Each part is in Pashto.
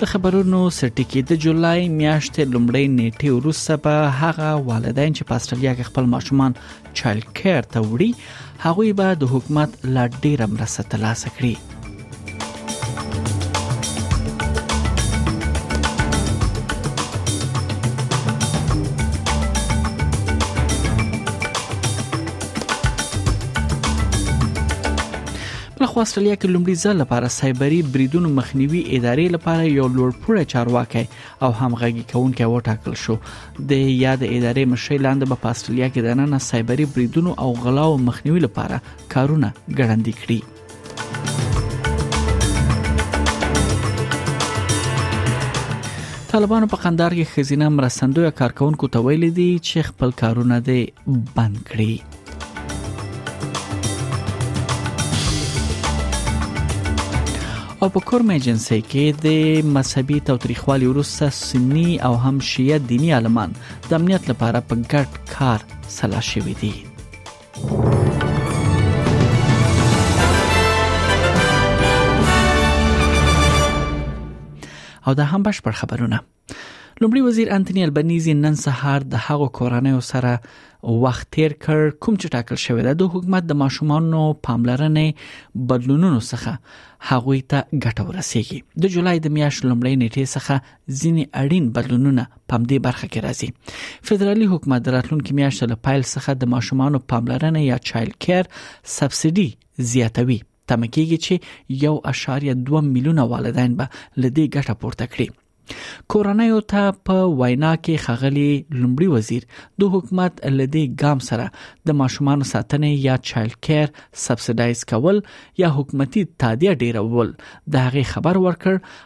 د خبرونو سرټکی د جولای میاشتې لومړۍ نیټه وروسته به هغه والدین چې په استرالیا کې خپل ماشومان چایلډ کیر ته وړي هغوی به د حکومت لا ډیره مرسته ترلاسه کړي لخوا استرالیا کې لومړي ځل لپاره سایبری بریدونو مخنیوي ادارې لپاره یو لوړپوړی چارواکي او همغږي کونکي وټاکل شو د یاد ادارې مشري لاندې به په استرالیا کې د نن سایبری بریدونو او غلاو مخنیوي لپاره کارونه ګړندې کړي طالبانو په قندار کې خزینه مرستندوی کارکونکو ته ویل دي چې خپل کارونه دې بند کړي او په کورم ایجنسی کې د مذهبي توتریخوالي وروسته سنی او هم شیعه دینی عالمان د امنیت لپاره په ګډ کار سلا شوې دي او دا هم بشپړ خبرونه لومړي وزیر انټونی البنيزي نن سهار د هغو کورنیو سره وخت تیر کړ کوم چې ټاکل شوی دی د حکومت د ماشومانو پاملرنې بدلونونو څخه هغوی ته ګټه ورسیږي د جولای د میاشت لومړۍ نیټې څخه ځینې اړین بدلونونه په دې برخه کې راځي فدرالي حکومت راتلونکي میاشتې له پایل څخه د ماشومانو پاملرنه یا چایلډ کیر سبسډي زیاتوي تمه کیږي چې 1.2 میلیونه والدین به لدې ګټه پورته کړي کورنیو ته په وینا کې خغلی لومړي وزیر د حکومت لدی ګام سره د ماشومان ساتنې یا چایلډ کیر سبسډایز کول یا حکومتي تادیه ډیرول د هغه خبر ورکړ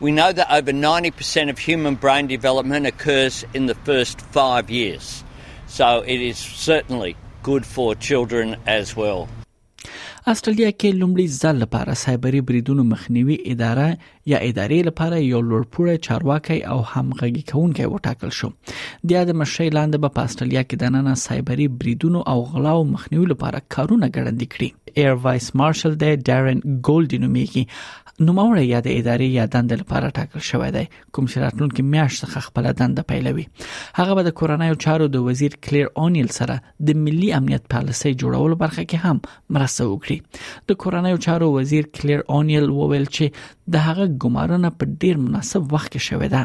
We know that over 90% of human brain development occurs in the first five years, so it is certainly good for children as well. استرالیا کې لومړي ځل لپاره سایبری بریدونو مخنیوي اداره یا ادارې لپاره یو لوړپوړی چارواکي او همغږي کونکي وټاکل شو د یاد مشرۍ لاندې به په استرالیا کې د نن سایبری بریدونو او غلاو مخنیوي لپاره کارونه ګړندې کړي ایر وایس مارشل د ډارن ګولډ نومېږي نوموړی یا د ادارې یا دند لپاره ټاکل شوی دی کوم چې راتلونکي میاشت څخه خپل دند پیلوي هغه به د کورنیو چارو د وزیر کلیر اونیل سره د ملي امنیت پالیسي جوړولو برخه کې هم مرسته وکړي د کورنیو چارو وزیر کلیر اونیل وویل چې د هغه ګمارنه په ډیر مناسب وخت کې شوې ده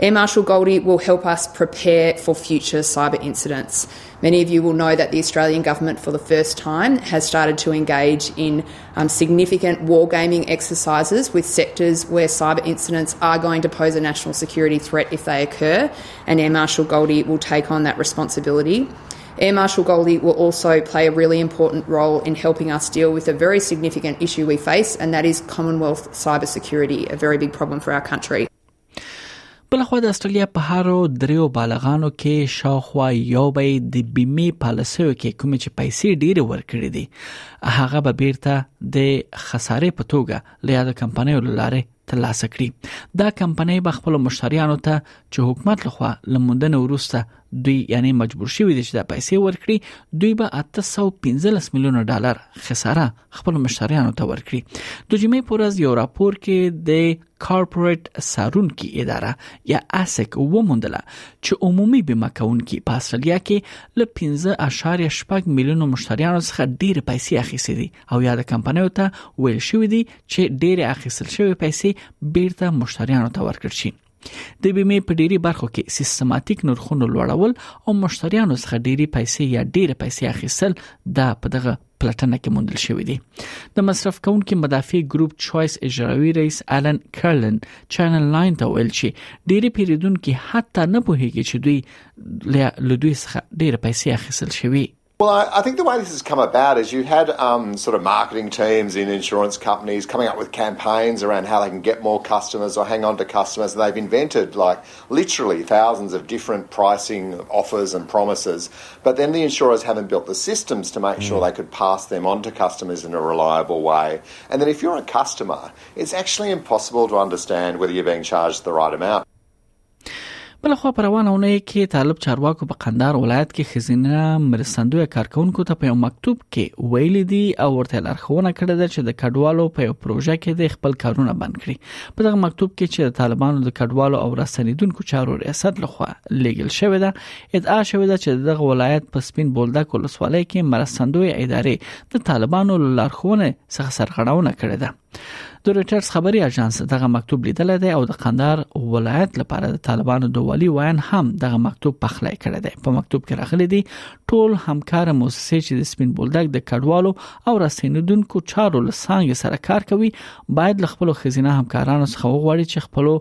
Air Marshal Goldie will help us prepare for future cyber incidents. Many of you will know that the Australian government, for the first time, has started to engage in um, significant wargaming exercises with sectors where cyber incidents are going to pose a national security threat if they occur, and Air Marshal Goldie will take on that responsibility. Air Marshal Goldie will also play a really important role in helping us deal with a very significant issue we face, and that is Commonwealth cybersecurity, a very big problem for our country. بلخوا د استرالیا په هر دریو بالغانو کې شاوخوا یو به د بیمه پالیسیو کې کوم چې پیسې ډیره ورکړي دي هغه به بیرته د خسارې په توګه لیا د کمپنیو لاره ترلاسه کړي دا کمپنۍ به خپل مشتریانو ته چې حکومت لخوا لمندنه ورسته دوی یعنی مجبور شوی دي چې دا پیسې ورکړي دوی به 815 میلیون ډالر خساره خپل مشتریانو ته ورکړي د جمعې پر ورځ یو راپور کې د کارپوریټ سارونکي اداره یا اسک وموندله چې عمومي بیمه کونکي په استرالیا کې ل 15.8 میلیونو مشتریانو څخه ډیر پیسې اخیستې دي او یا د کمپنیو ته ویل شوې دي چې ډیر اخیستل شوی پیسې بیرته مشتریانو ته ورکړي د بیمه په ډیری برخو کې سیستماتیک نرخونو لوړول او مشتریانو څخه ډیری پیسې یا ډیره پیسې اخیستل دا په دغه پلټنه کې موندل شوې دي د مصرف کونکو مدافع ګروپ چويس اجرایی رئیس الن کرلن چینل 9 ته ویل چې ډیری پیریدونکو حتی نه پوهیږي چې دوی له دوی څخه ډیره پیسې اخیستل شوی Well, I, I, think the way this has come about is you had um, sort of marketing teams in insurance companies coming up with campaigns around how they can get more customers or hang on to customers, and they've invented like literally thousands of different pricing offers and promises. But then the insurers haven't built the systems to make mm. sure they could pass them on to customers in a reliable way. And then if you're a customer, it's actually impossible to understand whether you're being charged the right amount. بل خو پر روانه ونه کې طالب چارواکو په قندار ولایت کې خزینه مرستندوی کارکونکو ته په یو مکتوب کې ویل دي او ورته لارښوونه کړې ده چې د کډوالو په یو پروژه کې د خپل کارونه بند کړي په دغه مکتوب کې چې د طالبانو د کډوالو او رسنیدونکو چارو ریاست لخوا لیګل شوې ده ادعا شوې ده چې دغه ولایت په سپین بولدک ولسوالۍ کې مرستندوی ادارې د طالبانو لارښوونه څخه سرغړونه کړې ده د رويټرز خبري اژانس دغه مکتوب لیدل دی او د قندهار ولایت لپاره د طالبانو د والي وین هم دغه مکتوب پخلی کړی دی په مکتوب کې راغلي دي ټول همکار موسسې چې د سپین بولدک د کډوالو او رسیندونکو چارو لسانګ سره کار کوي باید له خپل خزینه همکارانو څخه وغواړي چې خپل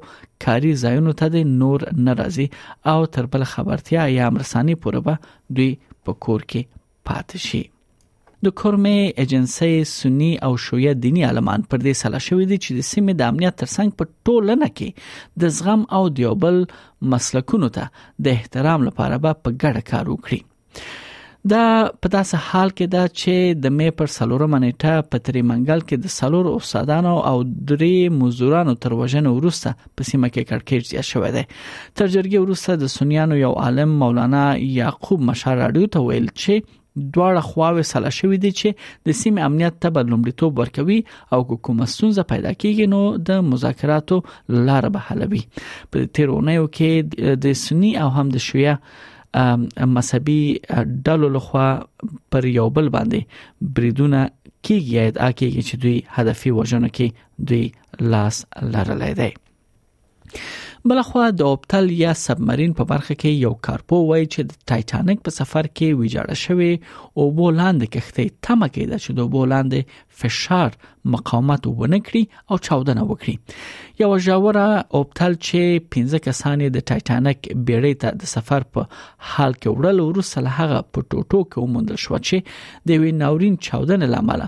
کاري ځایونو ته د نور ناراضي او تر بل خبرتیا یا امرسانی پورې به دوی په کور کې پاتې شي. د کورمې ایجنسۍ سني او شویه دیني عالمان پر دې سلا شوې دي چې د سیمې د امنیت ترڅنګ په ټولنه کې د زغم او دیوبل مسلکونو ته د احترام لپاره به په ګډه کار وکړي دا په داسې حال کې ده چې د مې پر سلورمه نیټه په تری منګل کې د سلور استادانو او درې مزدورانو تر وژنې وروسته په سیمه کې کړکېچ زیات شوی دی تر جرګې وروسته د سنیانو یو عالم مولانا یعقوب مشار راډیو ته ویل چې دواړه خواوې سلا شوې دي چې د سیمې امنیت ته به لومړیتوب ورکوي او کومه ستونزه پیدا کیږي نو د مذاکراتو لار به حلوي په تیرونیو کې د سنی او هم د شیعه مذهبي ډلو لخوا پر یو بل باندې بریدونه کیږي اکیږي چې دوی هدفي وژنه کې دوی لاس لرلی دی بلخوا د اوپتل یا سبمرین په برخه کې یو کارپو وایي چې د ټایټانیک په سفر کې ویجاړه شوې او بولاند کښته تمه کېده چې د بولاند فشار مقاومت ونه کړي او چاودنه وکړي یو ژوره اوپتل چې 15 کسان د ټایټانیک بیړۍ ته د سفر په حال کې وړل ورسره هغه په ټوټو کې وموندل شو چې د وی ناورین چاودنې لامل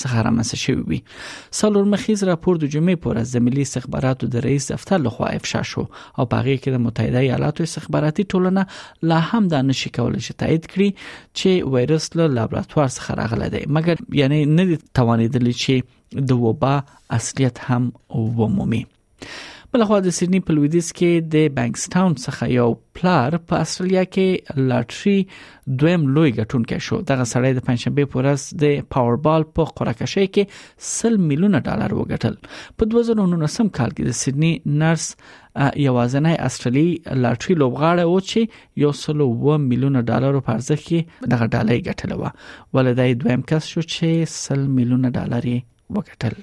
څخه رامنځته شوی وي څلور مخیز راپور د جمعې پر ورځ د ملي استخباراتو د رئیس دفتر لخوا افشا شو او په هغه کې د متحده ایالاتو استخباراتي ټولنه لا هم دا نشي کولای چې تایید کړي چې وایرس له لابراتوار څخه راغلی دی مګر یعنی نه توانیدلی چې د وبا اصلیت هم ومومي بلخوا د سیدنی په لویدیځ کې د بانکسټاون څخه یو پلار په استرالیا کې لاټري دویم لوی ګټونکی شو دغه سړی د پنځشنبه په ورځ د پاور بال په قرعهکشۍ کې 100 میلیونه ډالر وګټل په 2019 کال کې د سیدنی نرس یوازنی استرالی لاټري لوبغاړی و چې یو سلو و میلیونه ډالر په ارزښت کې دغه ډالۍ ګټلې و ولدای دویم کس شو چې 100 میلیونه ډالر وګټل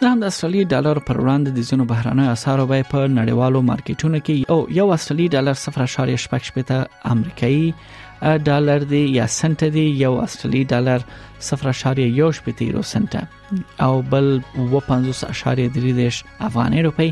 د هم د استرالی ډالر پر وړاندې د ځینو بهرانه اسعارو بیه په نړیوالو مارکیټونو کې او یو استرالی ډالر 0.8 امریکایي ډالر دی یا سنت دی یو استرالی ډالر 0.18 یورو سنت او بل 55.3 افغاني روپی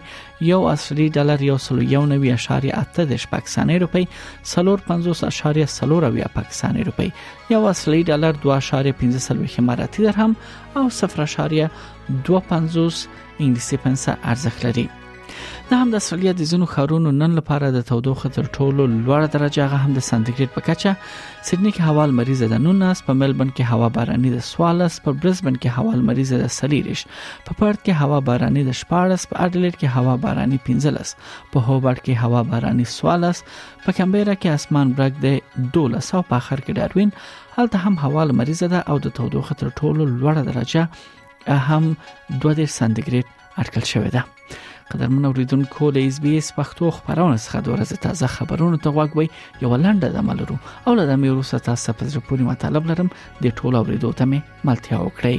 یو استرالی ډالر یو سلو یو نوي اشاریه اته د پاکستاني روپی سلور 50 اشاریه سلور اویا پاکستاني روپی یو استرالی ډالر 2.15 اماراتي درهم او 0.25 انګلیسي پنسه ارزښت لري د هم د استرالیا د ځینو خارونو نن لپاره د تودوخه تر ټولو لوړ درجه هغه هم د سانتیګریډ په کچه سیدنی کې هوا لمریز ده 19 په ملبن کې هوا باراني ده 14 په برزبن کې هوا لمریز ده 30 په پرت کې هوا باراني ده 14 په اډلیډ کې هوا باراني 15 په هوبرټ کې هوا باراني 14 په کمبيرا کې اسمان برګ ده 12 او په اخر کې داروین هلته هم هوا لمریزه ده او د تودوخې تر ټولو لوړه درجه هم 2 سانتیګریډ اټکل شوې ده قدرمن اوریدونکو له اس بي اس پښتو خبرونه څخه د ورځې تازه خبرونه ته غوږ وي یو لنډه د ملرو او له دمه وروسته تاسو په زړه پورې مطلب لرم د ټولو اوریدو ته مې ملتیا وکړئ